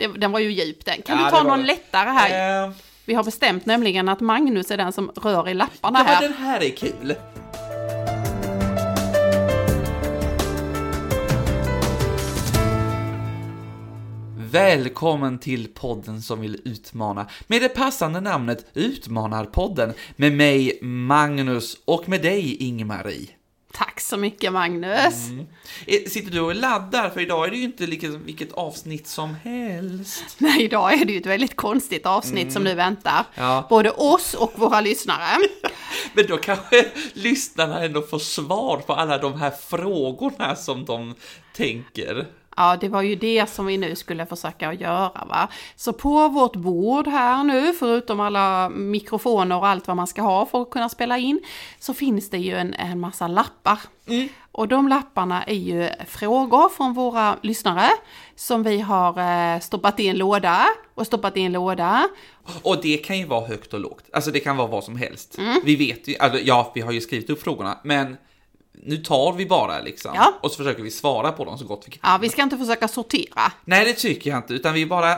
Det, den var ju djup den. Kan Ja, du ta någon det. lättare här? Eh, Vi har bestämt nämligen att Magnus är den som rör i lapparna ja, här. den här är kul. Välkommen till podden som vill utmana med det passande namnet Utmanarpodden med mig Magnus och med dig Ingmarie. Tack så mycket Magnus. Mm. Eh, Sitter du och laddar? För idag är det ju inte lika, vilket avsnitt som helst. Nej, idag är det ju ett väldigt konstigt avsnitt som nu väntar. Mm. Ja. Både oss och våra lyssnare. Men då kanske lyssnarna ändå får svar på alla de här frågorna som de tänker. Ja, det var ju det som vi nu skulle försöka göra va. Så på vårt bord här nu, förutom alla mikrofoner och allt vad man ska ha för att kunna spela in, så finns det ju en, en massa lappar. Och de lapparna är ju frågor från våra lyssnare som vi har eh, stoppat i en låda och stoppat i en låda. Och det kan ju vara högt och lågt. Alltså det kan vara vad som helst. Mm. Vi vet ju, alltså, ja, vi har ju skrivit upp frågorna, men nu tar vi bara liksom. Ja. Och så försöker vi svara på dem så gott vi kan. Ja, vi ska inte försöka sortera. Nej, det tycker jag inte, utan vi bara...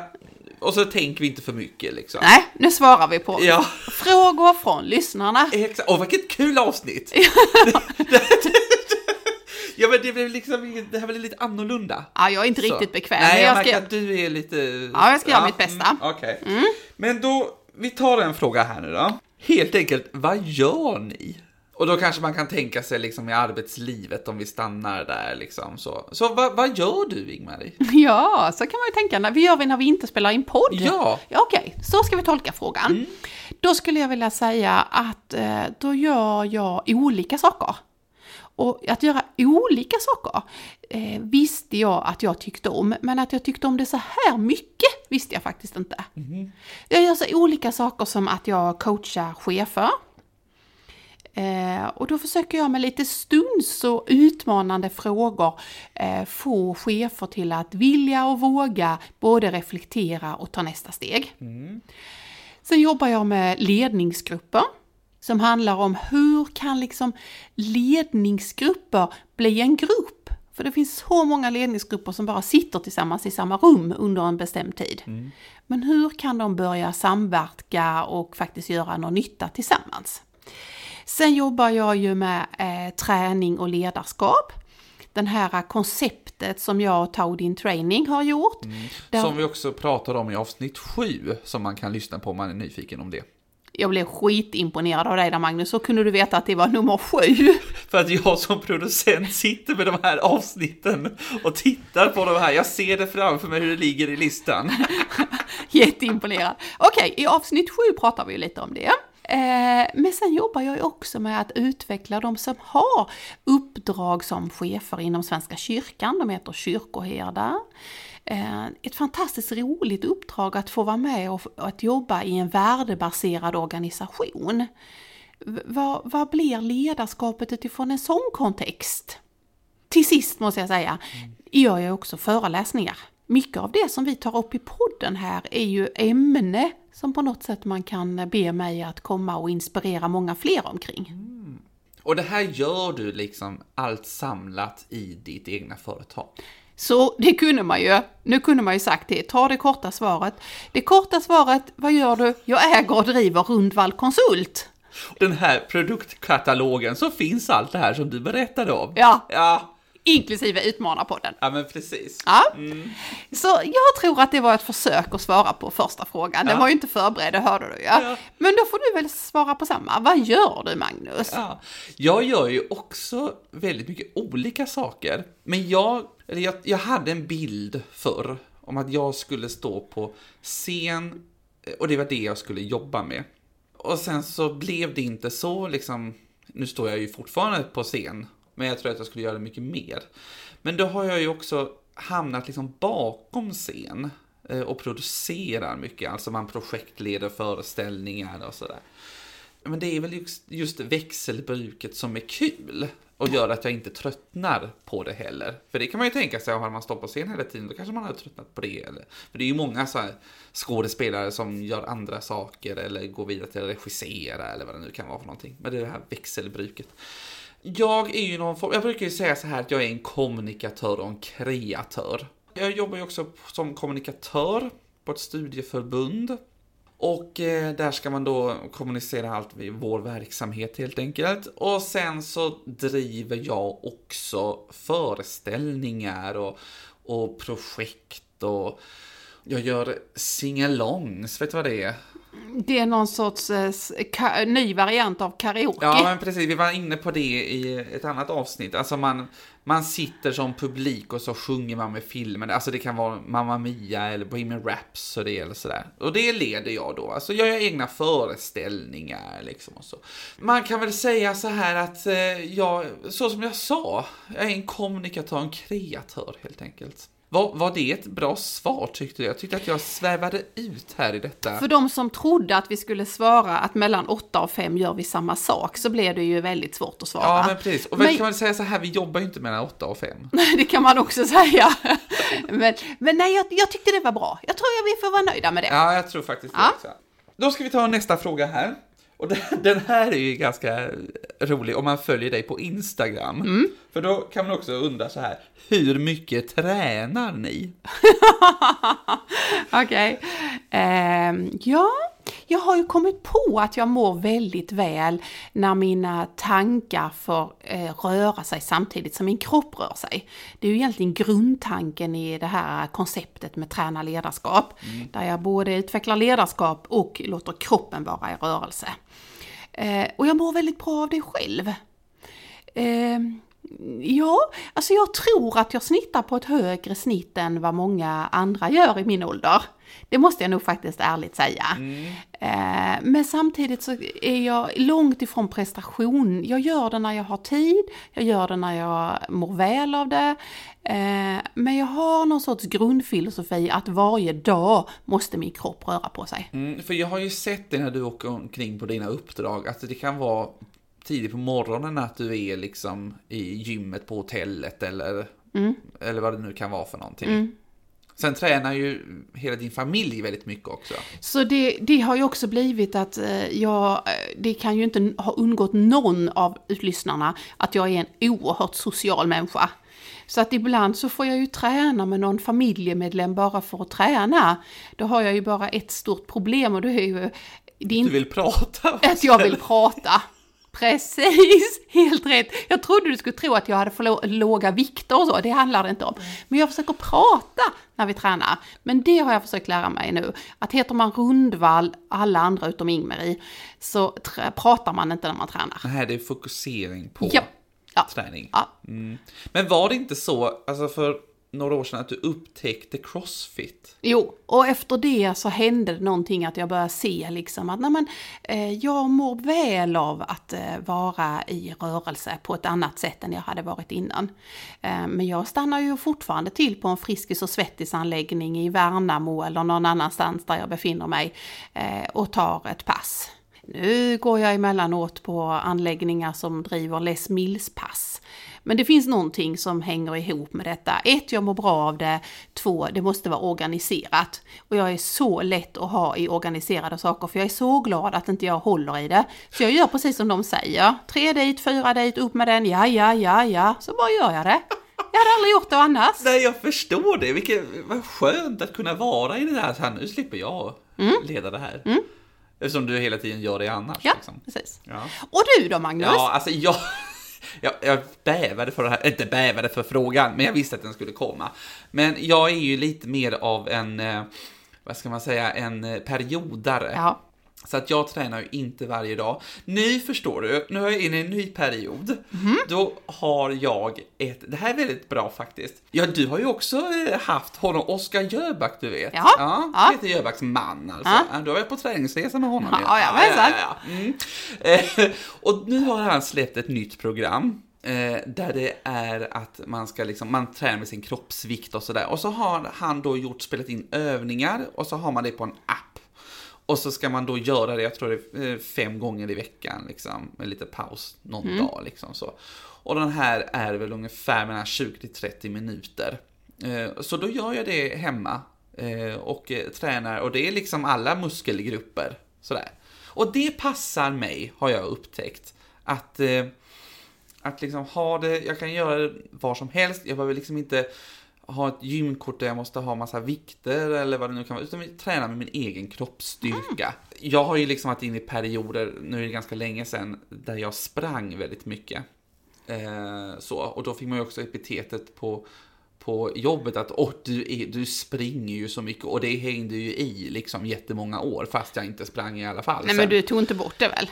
Och så tänker vi inte för mycket liksom. Nej, nu svarar vi på Ja. frågor från lyssnarna. Exakt. Åh, vilket kul avsnitt! ja, men det blev liksom, det här blev lite annorlunda. Ja, jag är inte Så. riktigt bekväm. Nej, jag, jag ska... att du är lite... Ja, jag ska göra mitt bästa. Mm, Okej. Men då, vi tar en fråga här nu då. Helt enkelt, vad gör ni? Och då kanske man kan tänka sig liksom i arbetslivet om vi stannar där liksom så. Så vad, vad gör du Ingmarie? Ja, så kan man ju tänka. När vi gör vi när vi inte spelar in podd. Ja. ja Okej, så ska vi tolka frågan. Då skulle jag vilja säga att eh, då gör jag olika saker. Och att göra olika saker eh, visste jag att jag tyckte om, men att jag tyckte om det så här mycket visste jag faktiskt inte. Jag gör så olika saker som att jag coachar chefer. Eh, och då försöker jag med lite stuns och utmanande frågor eh, få chefer till att vilja och våga både reflektera och ta nästa steg. Sen jobbar jag med ledningsgrupper som handlar om hur kan liksom ledningsgrupper bli en grupp? För det finns så många ledningsgrupper som bara sitter tillsammans i samma rum under en bestämd tid. Men hur kan de börja samverka och faktiskt göra någon nytta tillsammans? Sen jobbar jag ju med eh, träning och ledarskap. Den här konceptet som jag och Taudin Training har gjort. Där- Som vi också pratar om i avsnitt 7 som man kan lyssna på om man är nyfiken om det. Jag blev skitimponerad av dig där Magnus, så kunde du veta att det var nummer sju. För att jag som producent sitter med de här avsnitten och tittar på de här. Jag ser det framför mig hur det ligger i listan. Jätteimponerad. Okej, i avsnitt sju pratar vi lite om det. Eh, men sen jobbar jag ju också med att utveckla de som har uppdrag som chefer inom Svenska kyrkan. De heter kyrkoherdar. Eh, ett fantastiskt roligt uppdrag att få vara med och att jobba i en värdebaserad organisation. Vad, vad blir ledarskapet utifrån en sån kontext? Till sist måste jag säga, gör jag också föreläsningar. Mycket av det som vi tar upp i podden här är ju ämne som på något sätt man kan be mig att komma och inspirera många fler omkring. Och det här gör du liksom allt samlat i ditt egna företag. Så det kunde man ju, nu kunde man ju sagt det, ta det korta svaret. Det korta svaret, vad gör du? Jag äger och driver Rundvall Konsult. Den här produktkatalogen så finns allt det här som du berättade om. Ja, Ja, inklusive Utmanarpodden. ja men precis. Ja. Så jag tror att det var ett försök att svara på första frågan. Den Ja. var ju inte förberedd, det hörde du ja. Ja. Men då får du väl svara på samma. Vad gör du Magnus? Ja, jag gör ju också väldigt mycket olika saker. Men jag, eller jag, jag hade en bild förr om att jag skulle stå på scen och det var det jag skulle jobba med. Och sen så blev det inte så liksom, nu står jag ju fortfarande på scen, men jag tror att jag skulle göra det mycket mer. Men då har jag ju också hamnat liksom bakom scen eh, och producerar mycket, alltså man projektleder föreställningar och sådär. Men det är väl just, just växelbruket som är kul och gör att jag inte tröttnar på det heller. För det kan man ju tänka sig, har man stått på scen hela tiden, då kanske man hade tröttnat på det. Eller, för det är ju många så här skådespelare som gör andra saker eller går vidare till att regissera eller vad det nu kan vara för någonting. Men det är det här växelbruket. Jag är ju någon form, jag brukar ju säga så här att jag är en kommunikatör och en kreatör. Jag jobbar ju också som kommunikatör på ett studieförbund. Och eh, där ska man då kommunicera allt vid vår verksamhet helt enkelt. Och sen så driver jag också föreställningar och, och projekt och jag gör singalongs, vet du vad det är? Det är någon sorts eh, ny variant av karaoke. Ja, men precis. Vi var inne på det i ett annat avsnitt. Alltså man, man sitter som publik och så sjunger man med filmen. Alltså det kan vara Mamma Mia eller Bohemian Rhapsody eller sådär. Och det leder jag då. Alltså jag gör egna föreställningar liksom och så. Man kan väl säga så här att eh, jag, så som jag sa, jag är en kommunikatör, en kreatör helt enkelt. Var, var det ett bra svar tyckte du? Jag tyckte att jag svävade ut här i detta. För de som trodde att vi skulle svara att mellan 8 och 5 gör vi samma sak så blev det ju väldigt svårt att svara. Ja, men precis. Och Men- kan väl säga så här, vi jobbar ju inte mellan 8 och 5. det kan man också säga. men, men nej, jag, jag tyckte det var bra. Jag tror att vi får vara nöjda med det. Ja, jag tror faktiskt det Ja. också. Då ska vi ta nästa fråga här. Och den, den här är ju ganska rolig om man följer dig på Instagram. Mm. För då kan man också undra så här, hur mycket tränar ni? Okej. Ehm, ja, jag har ju kommit på att jag mår väldigt väl när mina tankar får eh, röra sig samtidigt som min kropp rör sig. Det är ju egentligen grundtanken i det här konceptet med träna ledarskap. Där jag både utvecklar ledarskap och låter kroppen vara i rörelse. Eh, och jag mår väldigt bra av det själv. Ehm, ja, alltså jag tror att jag snittar på ett högre snitt än vad många andra gör i min ålder. Det måste jag nog faktiskt ärligt säga. Eh, men samtidigt så är jag långt ifrån prestation. Jag gör det när jag har tid, jag gör det när jag mår väl av det. Eh, men jag har någon sorts grundfilosofi att varje dag måste min kropp röra på sig. Mm, för jag har ju sett det när du åker omkring på dina uppdrag, att det kan vara tidigt på morgonen att du är liksom i gymmet på hotellet eller, eller vad det nu kan vara för någonting. Sen tränar ju hela din familj väldigt mycket också. Så det, det har ju också blivit att eh, jag, eh, det kan ju inte ha undgått någon av lyssnarna att jag är en oerhört social människa. Så att ibland så får jag ju träna med någon familjemedlem bara för att träna. Då har jag ju bara ett stort problem och det är ju är Du vill prata. att jag vill prata. Precis, helt rätt. Jag trodde du skulle tro att jag hade för lå- låga vikter och så, det handlar det inte om. Men jag försöker prata när vi tränar. Men det har jag försökt lära mig nu. Att heter man Rundvall, alla andra utom Ingmarie, så pratar man inte när man tränar. Nej, det är fokusering på Ja. Ja. träning. Ja. Mm. Men var det inte så, alltså för några år sedan, att du upptäckte crossfit? Jo, och efter det så hände det någonting att jag började se liksom att nej men, eh, jag mår väl av att eh, vara i rörelse på ett annat sätt än jag hade varit innan. Eh, men jag stannar ju fortfarande till på en Friskis och Svettisanläggning i Värnamo eller någon annanstans där jag befinner mig eh, och tar ett pass. Nu går jag emellanåt på anläggningar som driver Les Mills-pass. Men det finns någonting som hänger ihop med detta. Ett, jag mår bra av det. Två, det måste vara organiserat. Och jag är så lätt att ha i organiserade saker för jag är så glad att inte jag håller i det. Så jag gör precis som de säger. Tre dit, fyra dit, upp med den, ja, ja, ja, ja. Så bara gör jag det. Jag hade aldrig gjort det annars. Nej, jag förstår det. Vilket, vad skönt att kunna vara i det där. Så här, nu slipper jag leda det här. Eftersom du hela tiden gör det annars. Ja, Liksom. precis. Ja. Och du då Magnus? Ja, alltså jag, jag, jag bävade för det här, inte bävade för frågan, men jag visste att den skulle komma. Men jag är ju lite mer av en, eh, vad ska man säga, en eh, periodare. Ja. Så att jag tränar ju inte varje dag. Nu förstår du, nu är jag inne i en ny period. Mhm. Då har jag ett, det här är väldigt bra faktiskt. Ja, du har ju också eh, haft honom, Oskar Jöback du vet. Ja, ja ja. Peter Jöbacks man alltså. Ja. Ja. Du har varit på träningsresa med honom. Ja, ja, men sant. ja. Mm. Eh, Och nu har han släppt ett nytt program. Eh, där det är att man ska liksom, man tränar med sin kroppsvikt och sådär. Och så har han då gjort, spelat in övningar och så har man det på en app. Och så ska man då göra det, jag tror det är eh, fem gånger i veckan, liksom, med lite paus någon dag. Liksom, så. Och den här är väl ungefär mellan 20 till 30 minuter. Eh, Så då gör jag det hemma eh, och tränar, och det är liksom alla muskelgrupper. Sådär. Och det passar mig, har jag upptäckt. Att, att liksom ha det, jag kan göra det var som helst, jag behöver liksom inte ha ett gymkort där jag måste ha massa vikter eller vad det nu kan vara, utan vi tränar med min egen kroppsstyrka. Jag har ju liksom varit inne i perioder, nu är det ganska länge sedan, där jag sprang väldigt mycket. Eh, så, och då fick man ju också epitetet på, på jobbet att åh, du, är, du springer ju så mycket och det hängde ju i liksom jättemånga år fast jag inte sprang i alla fall. Nej sen. men du tog inte bort det väl?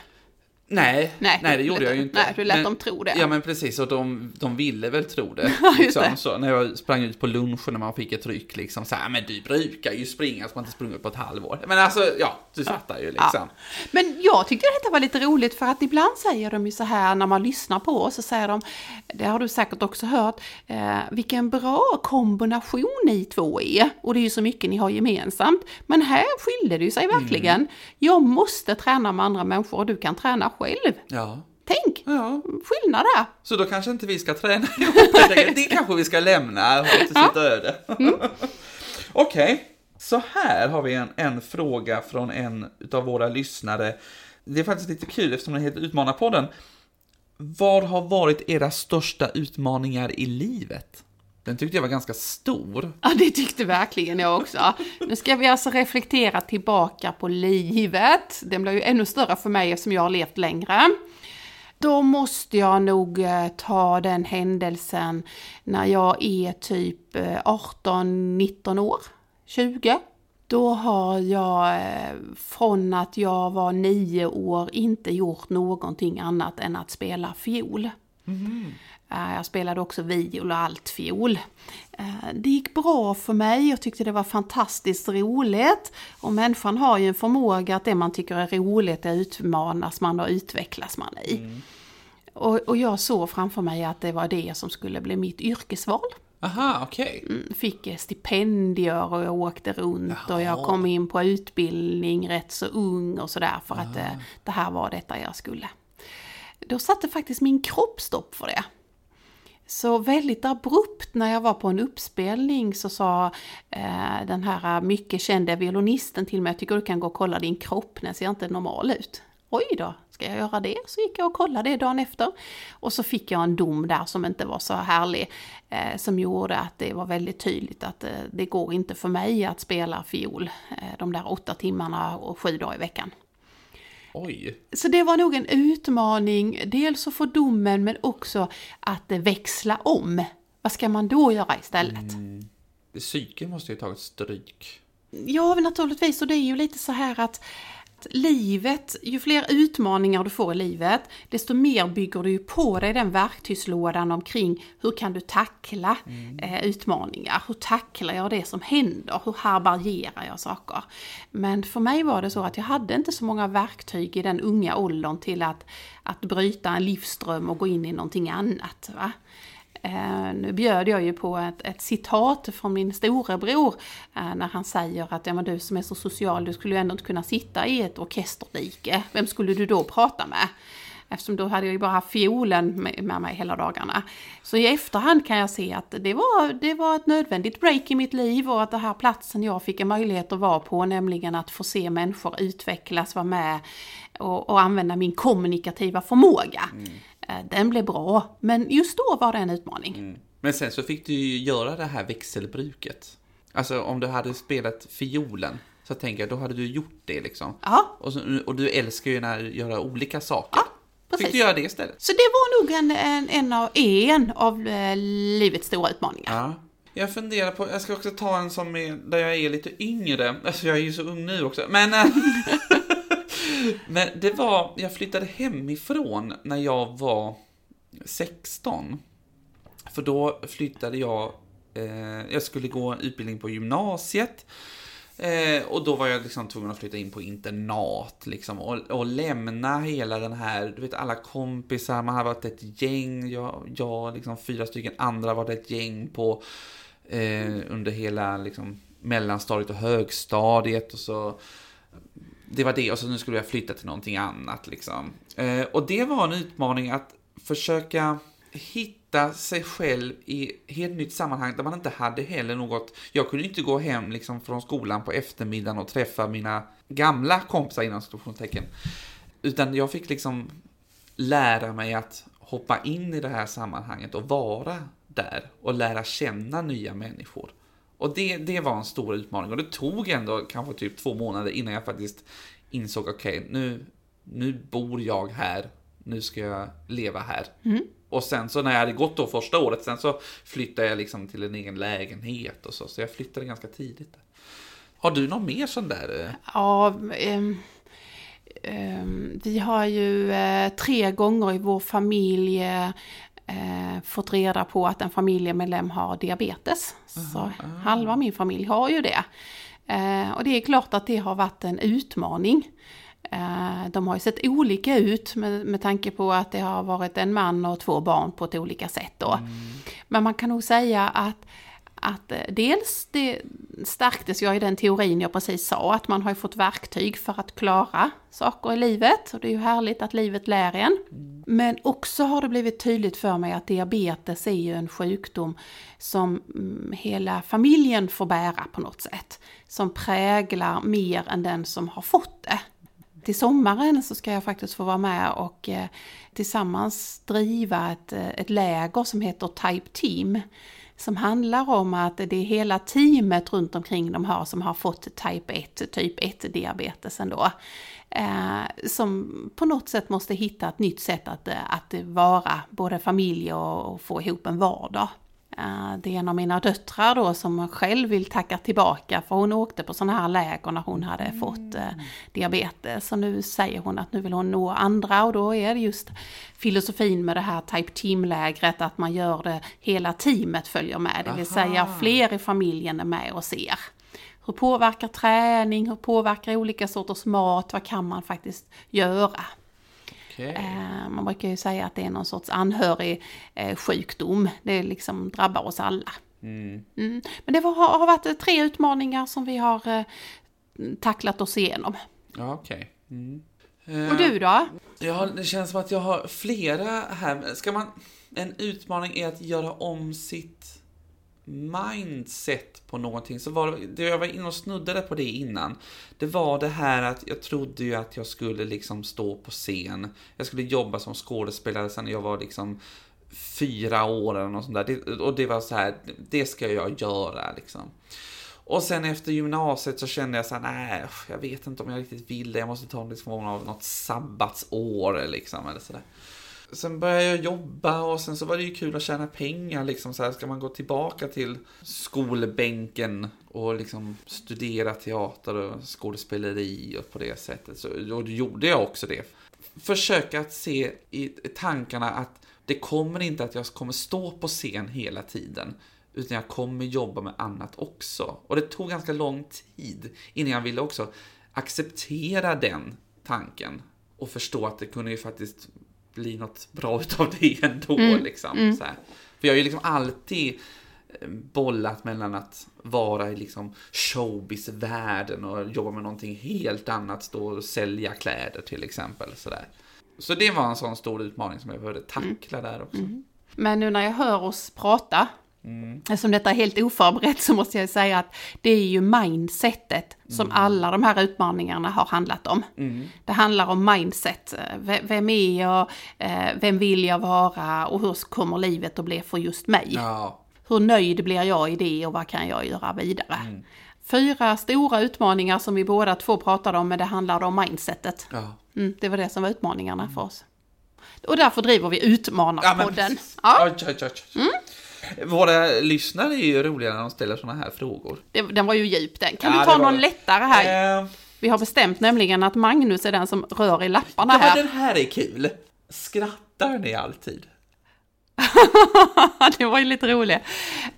Nej, nej, Nej, det gjorde jag ju inte. nej, du lät men, dem tro det. Ja, men precis. Och de, de ville väl tro det. Ja, liksom, det. Så, när jag sprang ut på lunchen när man fick ett ryck, liksom så här, men du brukar ju springa som man inte sprungit på ett halvår. Men alltså, ja, du fattar ju liksom. Men jag tyckte detta var lite roligt för att ibland säger de ju så här när man lyssnar på oss så säger de, det har du säkert också hört, eh, vilken bra kombination ni två är. Och det är ju så mycket ni har gemensamt. Men här skiljer det ju sig verkligen. Mm. Jag måste träna med andra människor och du kan träna själv. Ja. Tänk, ja, skillnad där. så då kanske inte vi ska träna ihop. Det kanske vi ska lämna åt sitt öde. Okej, så här har vi en, en fråga från en av våra lyssnare. Det är faktiskt lite kul eftersom den heter Utmanarpodden. Vad har varit era största utmaningar i livet? Den tyckte jag var ganska stor. Ja, det tyckte verkligen jag också. Nu ska vi alltså reflektera tillbaka på livet. Den blir ju ännu större för mig eftersom jag har levt längre. Då måste jag nog eh, ta den händelsen när jag är typ eh, 18-19 år, 20. Då har jag eh, från att jag var nio år inte gjort någonting annat än att spela fiol. Eh, Jag spelade också viol och altfiol. Eh, Det gick bra för mig, jag tyckte det var fantastiskt roligt. Och människan har ju en förmåga att det man tycker är roligt, det utmanas man och utvecklas man i. Och, och jag såg framför mig att det var det som skulle bli mitt yrkesval. Aha, okej. Mm, Fick eh, stipendier och jag åkte runt och jag Jaha. kom in på utbildning rätt så ung och sådär för att eh, det här var detta jag skulle. Då satte faktiskt min kropp stopp för det. Så väldigt abrupt när jag var på en uppspelning så sa eh, den här mycket kände violinisten till mig, jag tycker du kan gå och kolla din kropp, den ser inte normal ut. Oj då, ska jag göra det? Så gick jag och kollade det dagen efter. Och så fick jag en dom där som inte var så härlig, eh, som gjorde att det var väldigt tydligt att eh, det går inte för mig att spela fiol eh, de där åtta timmarna och sju dagar i veckan. Oj. Så det var nog en utmaning, dels att få domen men också att växla om. Vad ska man då göra istället? Det psyken måste ju tagit stryk. Ja, naturligtvis. Och det är ju lite så här att att livet, ju fler utmaningar du får i livet, desto mer bygger du ju på dig den verktygslådan omkring hur kan du tackla eh, utmaningar? Hur tacklar jag det som händer? Hur härbärgerar jag saker? Men för mig var det så att jag hade inte så många verktyg i den unga åldern till att, att bryta en livsström och gå in i någonting annat. Va? Eh, nu bjöd jag ju på ett, ett citat från min storebror eh, när han säger att ja, men du som är så social, du skulle ju ändå inte kunna sitta i ett orkesterdike. Vem skulle du då prata med? Eftersom då hade jag ju bara haft fiolen med, mig hela dagarna. Så i efterhand kan jag se att det var, det var ett nödvändigt break i mitt liv och att den här platsen jag fick en möjlighet att vara på, nämligen att få se människor utvecklas, vara med och, och använda min kommunikativa förmåga. Mm. Den blev bra, men just då var det en utmaning. Men sen så fick du ju göra det här växelbruket. Alltså om du hade spelat fiolen, så tänker jag, då hade du gjort det liksom. Ja, Och, så, och du älskar ju när du gör olika saker. Ja, Fick precis. du göra det istället? Så det var nog en, en, en, av, en av eh, livets stora utmaningar. Ja. Jag funderar på, jag ska också ta en som är, där jag är lite yngre. Alltså jag är ju så ung nu också. Men, eh, men det var, jag flyttade hemifrån när jag var 16. För då flyttade jag, eh, jag skulle gå en utbildning på gymnasiet. Eh, och då var jag liksom tvungen att flytta in på internat liksom och, och lämna hela den här, du vet alla kompisar, man har varit ett gäng, jag, jag liksom fyra stycken andra varit ett gäng på eh, under hela liksom mellanstadiet och högstadiet och så det var det och så nu skulle jag flytta till någonting annat liksom. Eh, och det var en utmaning att försöka hitta sig själv i helt nytt sammanhang där man inte hade heller något, jag kunde inte gå hem liksom från skolan på eftermiddagen och träffa mina gamla kompisar inom situationstecken. Utan jag fick liksom lära mig att hoppa in i det här sammanhanget och vara där och lära känna nya människor. Och det, det var en stor utmaning och det tog ändå kanske typ två månader innan jag faktiskt insåg, okej, okay, nu, nu bor jag här, nu ska jag leva här. Mm. Och sen så när jag hade gått då första året, sen så flyttade jag liksom till en egen lägenhet och så, så jag flyttade ganska tidigt. Har du någon mer sån där? eh? Ja, ehm, ehm, vi har ju eh, tre gånger i vår familj eh, fått reda på att en familjemedlem har diabetes. Så halva min familj har ju det. Eh, och det är klart att det har varit en utmaning. Eh, de har ju sett olika ut med, med tanke på att det har varit en man och två barn på ett olika sätt då. Men man kan nog säga att att eh, dels det stärktes jag i den teorin jag precis sa, att man har ju fått verktyg för att klara saker i livet. Och det är ju härligt att livet lär en. Men också har det blivit tydligt för mig att diabetes är ju en sjukdom som mm, hela familjen får bära på något sätt. Som präglar mer än den som har fått det. Till sommaren så ska jag faktiskt få vara med och eh, tillsammans driva ett, eh, ett läger som heter Type Team som handlar om att det är hela teamet runt omkring de har som har fått typ 1, typ 1 diabetes ändå. Eh, som på något sätt måste hitta ett nytt sätt att, eh, att vara både familj och, och få ihop en vardag. Eh, det är en av mina döttrar då som själv vill tacka tillbaka för hon åkte på sådana här läger när hon hade Mm. fått eh, diabetes. Så nu säger hon att nu vill hon nå andra och då är det just filosofin med det här Type Team-lägret att man gör det, hela teamet följer med. Det vill Aha. säga fler i familjen är med och ser. Hur påverkar träning, hur påverkar olika sorters mat, vad kan man faktiskt göra? Okej. Eh, Man brukar ju säga att det är någon sorts anhörig eh, sjukdom. Det liksom drabbar oss alla. Mm. Mm. Men det har varit tre utmaningar som vi har eh, tacklat oss igenom. Ja, okej. Mm. Och du då? Ja, det känns som att jag har flera här. Ska man... En utmaning är att göra om sitt mindset på någonting. Så var det, jag var inne och snuddade på det innan. Det var det här att jag trodde ju att jag skulle liksom stå på scen. Jag skulle jobba som skådespelare sen jag var liksom fyra år eller något sånt där. Det, och det var så här, det ska jag göra liksom. Och sen efter gymnasiet så kände jag så här, nej, jag vet inte om jag riktigt vill det. Jag måste ta liksom av något sabbatsår liksom, eller sådär. Sen började jag jobba och sen så var det ju kul att tjäna pengar liksom så här. Ska man gå tillbaka till skolbänken och liksom studera teater och skådespeleri och på det sättet. Så, och då gjorde jag också det. Försöka att se i tankarna att det kommer inte att jag kommer stå på scen hela tiden. Utan jag kommer jobba med annat också. Och det tog ganska lång tid innan jag ville också acceptera den tanken. Och förstå att det kunde ju faktiskt bli något bra utav det ändå. Liksom, så här. För jag har ju liksom alltid eh, bollat mellan att vara i liksom showbiz-världen och jobba med någonting helt annat, stå och sälja kläder till exempel. Så, där. så det var en sån stor utmaning som jag behövde tackla där också. Men nu när jag hör oss prata, eftersom detta är helt oförberett så måste jag säga att det är ju mindsetet som alla de här utmaningarna har handlat om. Det handlar om mindset. Vem är jag? Eh, Vem vill jag vara? Och hur kommer livet att bli för just mig? Ja, Hur nöjd blir jag i det och vad kan jag göra vidare? Fyra stora utmaningar som vi båda två pratade om, men det handlade om mindsetet. ja. Mm, det var det som var utmaningarna för oss. Och därför driver vi Ja, men Utmanarpodden. Ja, Oj, oj, oj, oj. Våra lyssnare är ju roliga när de ställer såna här frågor. det, den var ju djup den. Kan Ja, du ta någon det. lättare här? Eh, Vi har bestämt nämligen att Magnus är den som rör i lapparna ja, här. den här är kul. Skrattar ni alltid? det var ju lite roligt.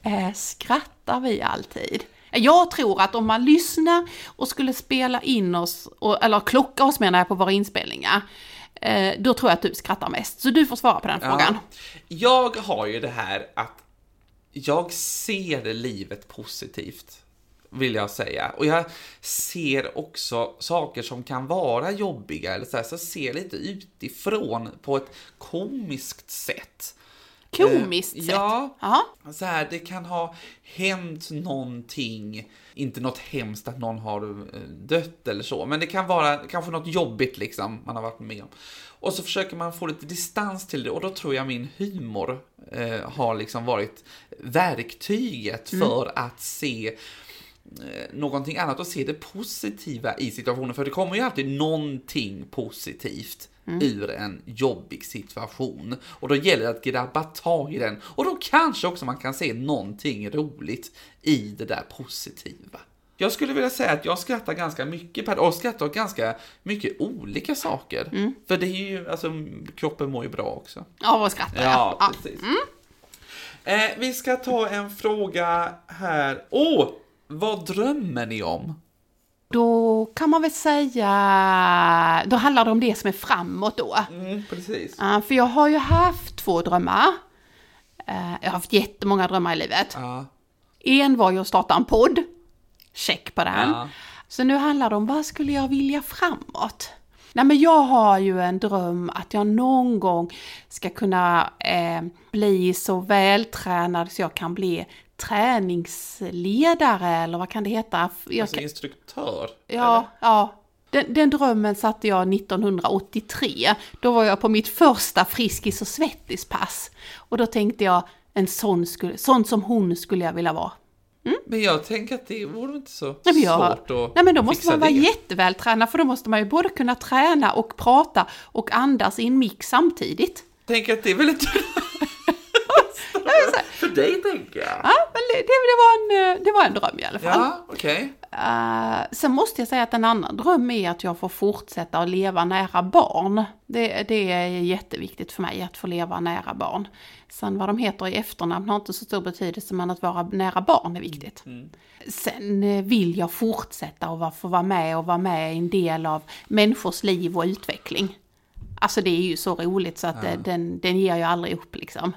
Eh, skrattar vi alltid? Jag tror att om man lyssnar och skulle spela in oss, och, eller klocka oss menar jag på våra inspelningar, eh, då tror jag att du skrattar mest. Så du får svara på den frågan. Jag har ju det här att jag ser livet positivt, vill jag säga. Och jag ser också saker som kan vara jobbiga, eller så, här, så jag ser lite utifrån på ett komiskt sätt. Komiskt Eh, sett. ja. Så här, det kan ha hänt någonting, inte något hemskt att någon har eh, dött eller så, men det kan vara kanske något jobbigt liksom man har varit med om. Och så försöker man få lite distans till det och då tror jag min humor eh, har liksom varit verktyget för att se eh, någonting annat och se det positiva i situationen. För det kommer ju alltid någonting positivt ur en jobbig situation. Och då gäller det att grabba tag i den. Och då kanske också man kan se någonting roligt i det där positiva. Jag skulle vilja säga att jag skrattar ganska mycket per och skrattar åt ganska mycket olika saker. För det är ju, alltså kroppen mår ju bra också. Ja, vad skrattar jag? Ja, precis. Eh, vi ska ta en fråga här. Åh, vad drömmer ni om? Då kan man väl säga, då handlar det om det som är framåt då. Mm, precis. Ja, för jag har ju haft två drömmar. Eh, Jag har haft jättemånga drömmar i livet. Ja, En var ju att starta en podd. Check på den. Så nu handlar det om vad skulle jag vilja framåt? Nej men jag har ju en dröm att jag någon gång ska kunna eh, bli så vältränad så jag kan bli träningsledare eller vad kan det heta? Jag alltså kan, instruktör. ja, ja. Den, den drömmen satte jag 1983. Då var jag på mitt första Friskis och Svettis-pass. Och då tänkte jag, en sån, skulle, sån som hon skulle jag vilja vara. Men jag tänker att det vore inte så Nej, men jag, svårt att nej men då måste man vara det. jättevältränad för då måste man ju både kunna träna och prata och andas i en mix samtidigt. Tänk att det är väl inte... För dig tänker jag. Ja, men det, det, var en, eh, det var en dröm i alla fall. Ja, okej. Eh, sen måste jag säga att en annan dröm är att jag får fortsätta att leva nära barn. Det, det är jätteviktigt för mig att få leva nära barn. Sen vad de heter i efternamn har inte så stor betydelse men att vara nära barn är viktigt. Sen eh, vill jag fortsätta och få vara med och vara med i en del av människors liv och utveckling. Alltså det är ju så roligt så att eh, den, den ger jag aldrig upp liksom.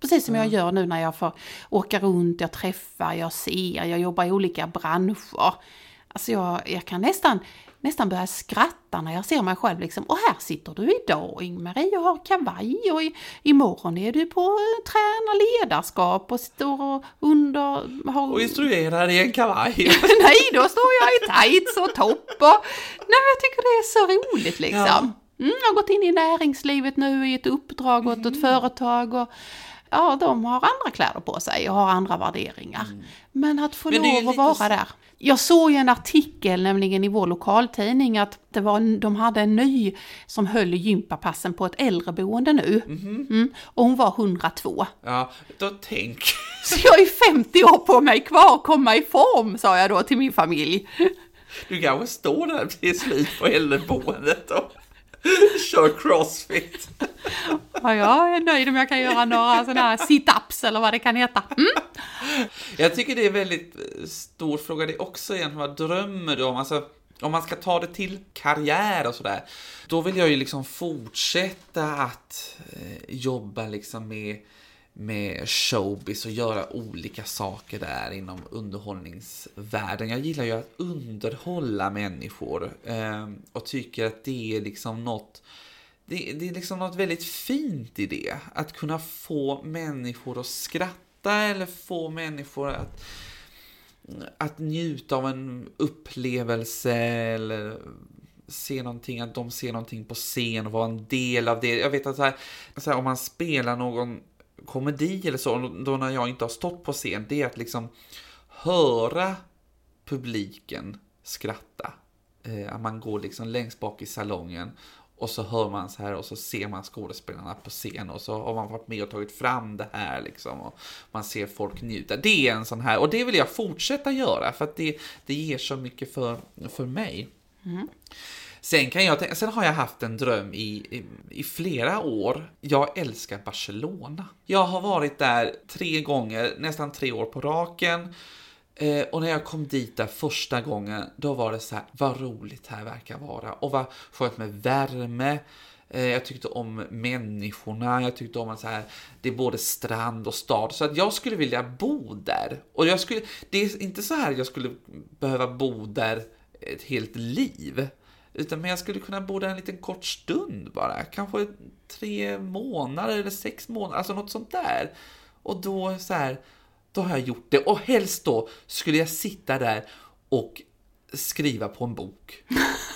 Precis som jag gör nu när jag får åka runt, jag träffar, jag ser, jag jobbar i olika branscher. Alltså jag, jag kan nästan, nästan börja skratta när jag ser mig själv liksom. Och här sitter du idag Ing-Marie och har kavaj och i, imorgon är du på eh, träna ledarskap och står och under... Har, Och instruerar i en kavaj. Nej, då står jag i tights och topp och... Nej, jag tycker det är så roligt liksom. Ja. Mm, jag har gått in i näringslivet nu i ett uppdrag åt Mm. ett företag och ja, de har andra kläder på sig och har andra värderingar. Men att få Mm. Men lov att vara där. Jag såg ju en artikel nämligen i vår lokaltidning att det var, de hade en ny som höll gympapassen på ett äldreboende nu. Mhm. Mm, och hon var 102. Ja, då tänk. Så jag är 50 år på mig kvar att komma i form, sa jag då till min familj. Du kanske står där till slut på äldreboendet och kör crossfit. Ja, jag är nöjd om jag kan göra några sådana här sit-ups eller vad det kan heta. Mm. Jag tycker det är en väldigt eh, stor fråga det också egentligen. Vad drömmer du om? Alltså, om man ska ta det till karriär och sådär. Då vill jag ju liksom fortsätta att eh, jobba liksom med, med showbiz och göra olika saker där inom underhållningsvärlden. Jag gillar ju att underhålla människor eh, och tycker att det är liksom något det, det är liksom något väldigt fint i det. Att kunna få människor att skratta eller få människor att, att njuta av en upplevelse eller se någonting, att de ser någonting på scen och vara en del av det. Jag vet att så här, så här, om man spelar någon komedi eller så, då när jag inte har stått på scen, det är att liksom höra publiken skratta. Eh, att man går liksom längst bak i salongen och så hör man så här och så ser man skådespelarna på scen och så har man varit med och tagit fram det här liksom och man ser folk njuta. Det är en sån här och det vill jag fortsätta göra för att det, det ger så mycket för, för mig. Mm. Sen, kan jag, tänka- sen har jag haft en dröm i, i, i flera år. Jag älskar Barcelona. Jag har varit där tre gånger, nästan tre år på raken. Eh, och när jag kom dit där första gången, då var det så här, vad roligt här verkar vara. Och vad skönt med värme. Eh, jag tyckte om människorna, jag tyckte om att så här, det är både strand och stad. Så att jag skulle vilja bo där. Och jag skulle, det är inte så här jag skulle behöva bo där ett helt liv. Utan men jag skulle kunna bo där en liten kort stund bara. Kanske tre månader eller sex månader, alltså något sånt där. Och då så här, då har jag gjort det. Och helst då skulle jag sitta där och skriva på en bok.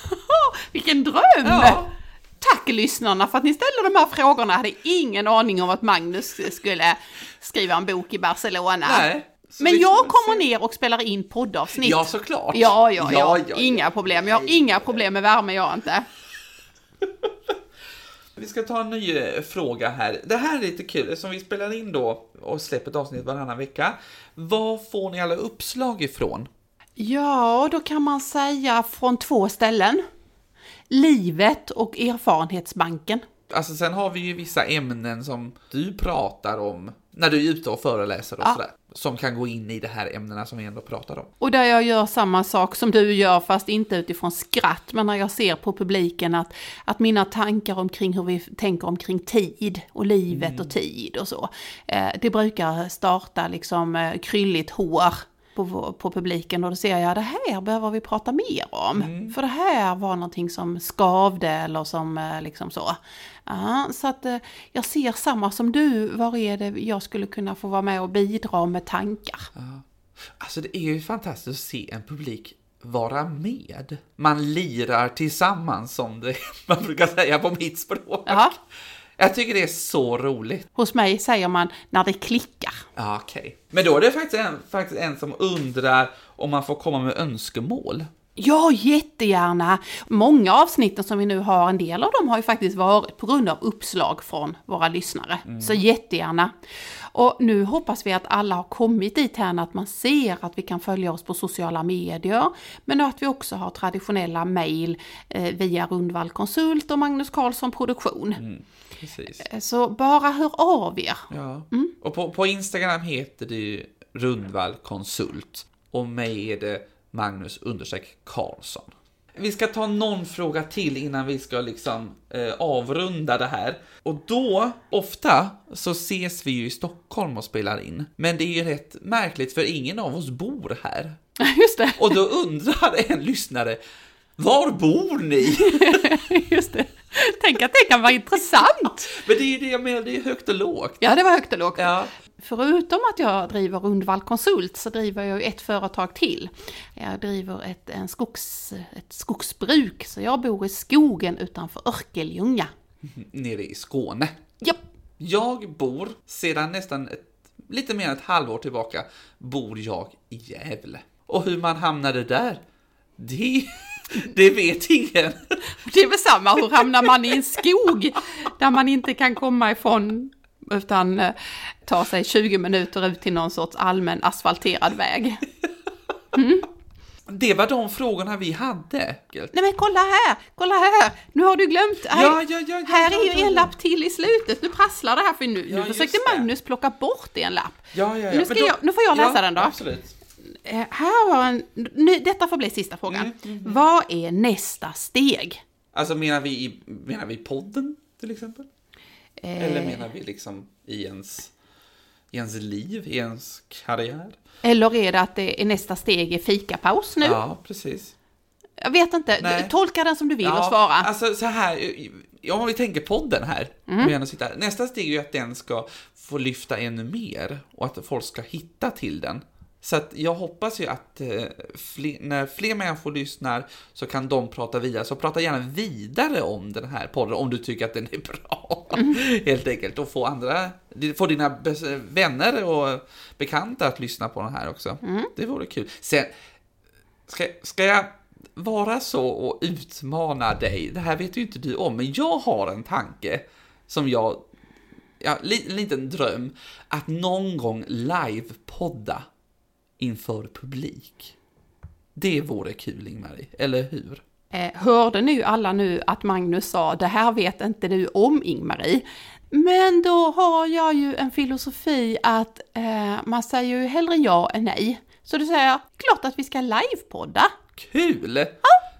Vilken dröm! Ja. Tack lyssnarna för att ni ställde de här frågorna. Jag hade ingen aning om att Magnus skulle skriva en bok i Barcelona. Nej. Så Men vi jag kommer ner och spelar in poddavsnitt. Ja, såklart. Ja, ja, ja. ja, Inga problem. Jag har inga problem med värme, jag inte. Vi ska ta en ny eh, fråga här. Det här är lite kul, som vi spelar in då och släpper ett avsnitt varannan vecka. Var får ni alla uppslag ifrån? Ja, då kan man säga från två ställen. Livet och Erfarenhetsbanken. Alltså sen har vi ju vissa ämnen som du pratar om när du är ute och föreläser och Ja. sådär. Som kan gå in i de här ämnena som vi ändå pratar om. Och där jag gör samma sak som du gör, fast inte utifrån skratt, men när jag ser på publiken att, att mina tankar omkring hur vi tänker omkring tid och livet och tid och så, eh, det brukar starta liksom eh, krylligt hår på, på publiken och då ser jag det här behöver vi prata mer om. För det här var någonting som skavde eller som eh, liksom så. Ja, så att eh, jag ser samma som du, var är det jag skulle kunna få vara med och bidra med tankar? Alltså det är ju fantastiskt att se en publik vara med. Man lirar tillsammans som det man brukar säga på mitt språk. Ja. Jag tycker det är så roligt. Hos mig säger man när det klickar. Ja, okej. Men då är det faktiskt en, faktiskt en som undrar om man får komma med önskemål. Ja, jättegärna! Många avsnitten som vi nu har, en del av dem har ju faktiskt varit på grund av uppslag från våra lyssnare. Så jättegärna! Och nu hoppas vi att alla har kommit dit här att man ser att vi kan följa oss på sociala medier, men att vi också har traditionella mejl eh, via Rundvall Konsult och Magnus Karlsson Produktion. Precis. Eh, Så bara hör av er! Ja. Och på, på Instagram heter det ju Rundvall Konsult. Och mig är det Magnus understreck Karlsson. Vi ska ta någon fråga till innan vi ska liksom eh, avrunda det här. Och då, ofta, så ses vi ju i Stockholm och spelar in. Men det är ju rätt märkligt för ingen av oss bor här. Just det, Och då undrar en lyssnare, var bor ni? just det. Tänk att det kan vara intressant! Men det är ju det jag menar, det är högt och lågt. Ja, det var högt och lågt. Ja. Förutom att jag driver Rundvall Konsult så driver jag ett företag till. Jag driver ett, en skogs, ett skogsbruk, så jag bor i skogen utanför Örkelljunga. Nere i Skåne. Japp, Jag bor sedan nästan ett, lite mer än ett halvår tillbaka, bor jag i Gävle. Och hur man hamnade där, det, det vet ingen. det är väl samma, hur hamnar man i en skog där man inte kan komma ifrån utan eh, ta sig 20 minuter ut till någon sorts allmän asfalterad väg. Det var de frågorna vi hade. Nej men kolla här, kolla här, nu har du glömt. Här, Ja, ja, ja, här är ju en lapp till i slutet, nu prasslar det här för nu, nu försökte. Magnus plocka bort en lapp. Ja, ja, ja. Nu ska Men jag- nu får jag läsa den då. Absolut. Eh, här var en, nu, detta får bli sista frågan. Mm, Vad är nästa steg? Alltså menar vi, menar vi podden till exempel? Eh, Eller menar vi liksom i ens, i ens liv, i ens karriär? Eller är det att det är nästa steg är fikapaus nu? Ja, precis. Jag vet inte, Nej. tolka den som du vill och Ja, svara. Alltså så här, om vi tänker podden här, Mm. sitter nästa steg är ju att den ska få lyfta ännu mer och att folk ska hitta till den. Så att jag hoppas ju att eh, fler, när fler människor lyssnar så kan de prata vidare. Så prata gärna vidare om den här podden om du tycker att den är bra. Mm. Helt enkelt. Och få andra, få dina vänner och bekanta att lyssna på den här också. Mm. Det vore kul. Sen, ska, ska jag vara så och utmana dig? Det här vet ju inte du om, men jag har en tanke som jag, ja, en liten dröm, att någon gång live-podda inför publik. Det vore kul, Ingmarie, eller hur? Eh, hörde nu alla nu att Magnus sa det här vet inte du om Ingmarie. Men då har jag ju en filosofi att eh, man säger ju hellre ja än nej. Så då säger jag, klart att vi ska livepodda. Kul!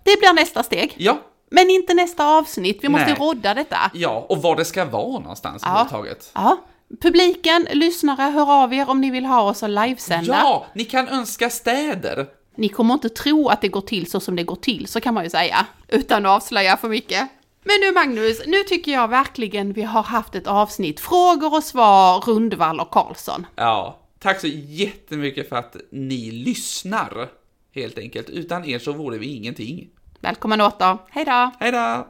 Det blir nästa steg. Ja, Men inte nästa avsnitt, vi måste Nej. rodda detta. ja, och var det ska vara någonstans Ja. överhuvudtaget. Ja, publiken, lyssnare, hör av er om ni vill ha oss att livesända. Ja, ni kan önska städer. Ni kommer inte tro att det går till så som det går till, så kan man ju säga, utan att avslöja för mycket. Men nu Magnus, nu tycker jag verkligen vi har haft ett avsnitt frågor och svar, Rundvall och Karlsson. Ja, tack så jättemycket för att ni lyssnar, helt enkelt. Utan er så vore vi ingenting. Välkommen åter, hej då! Hej då!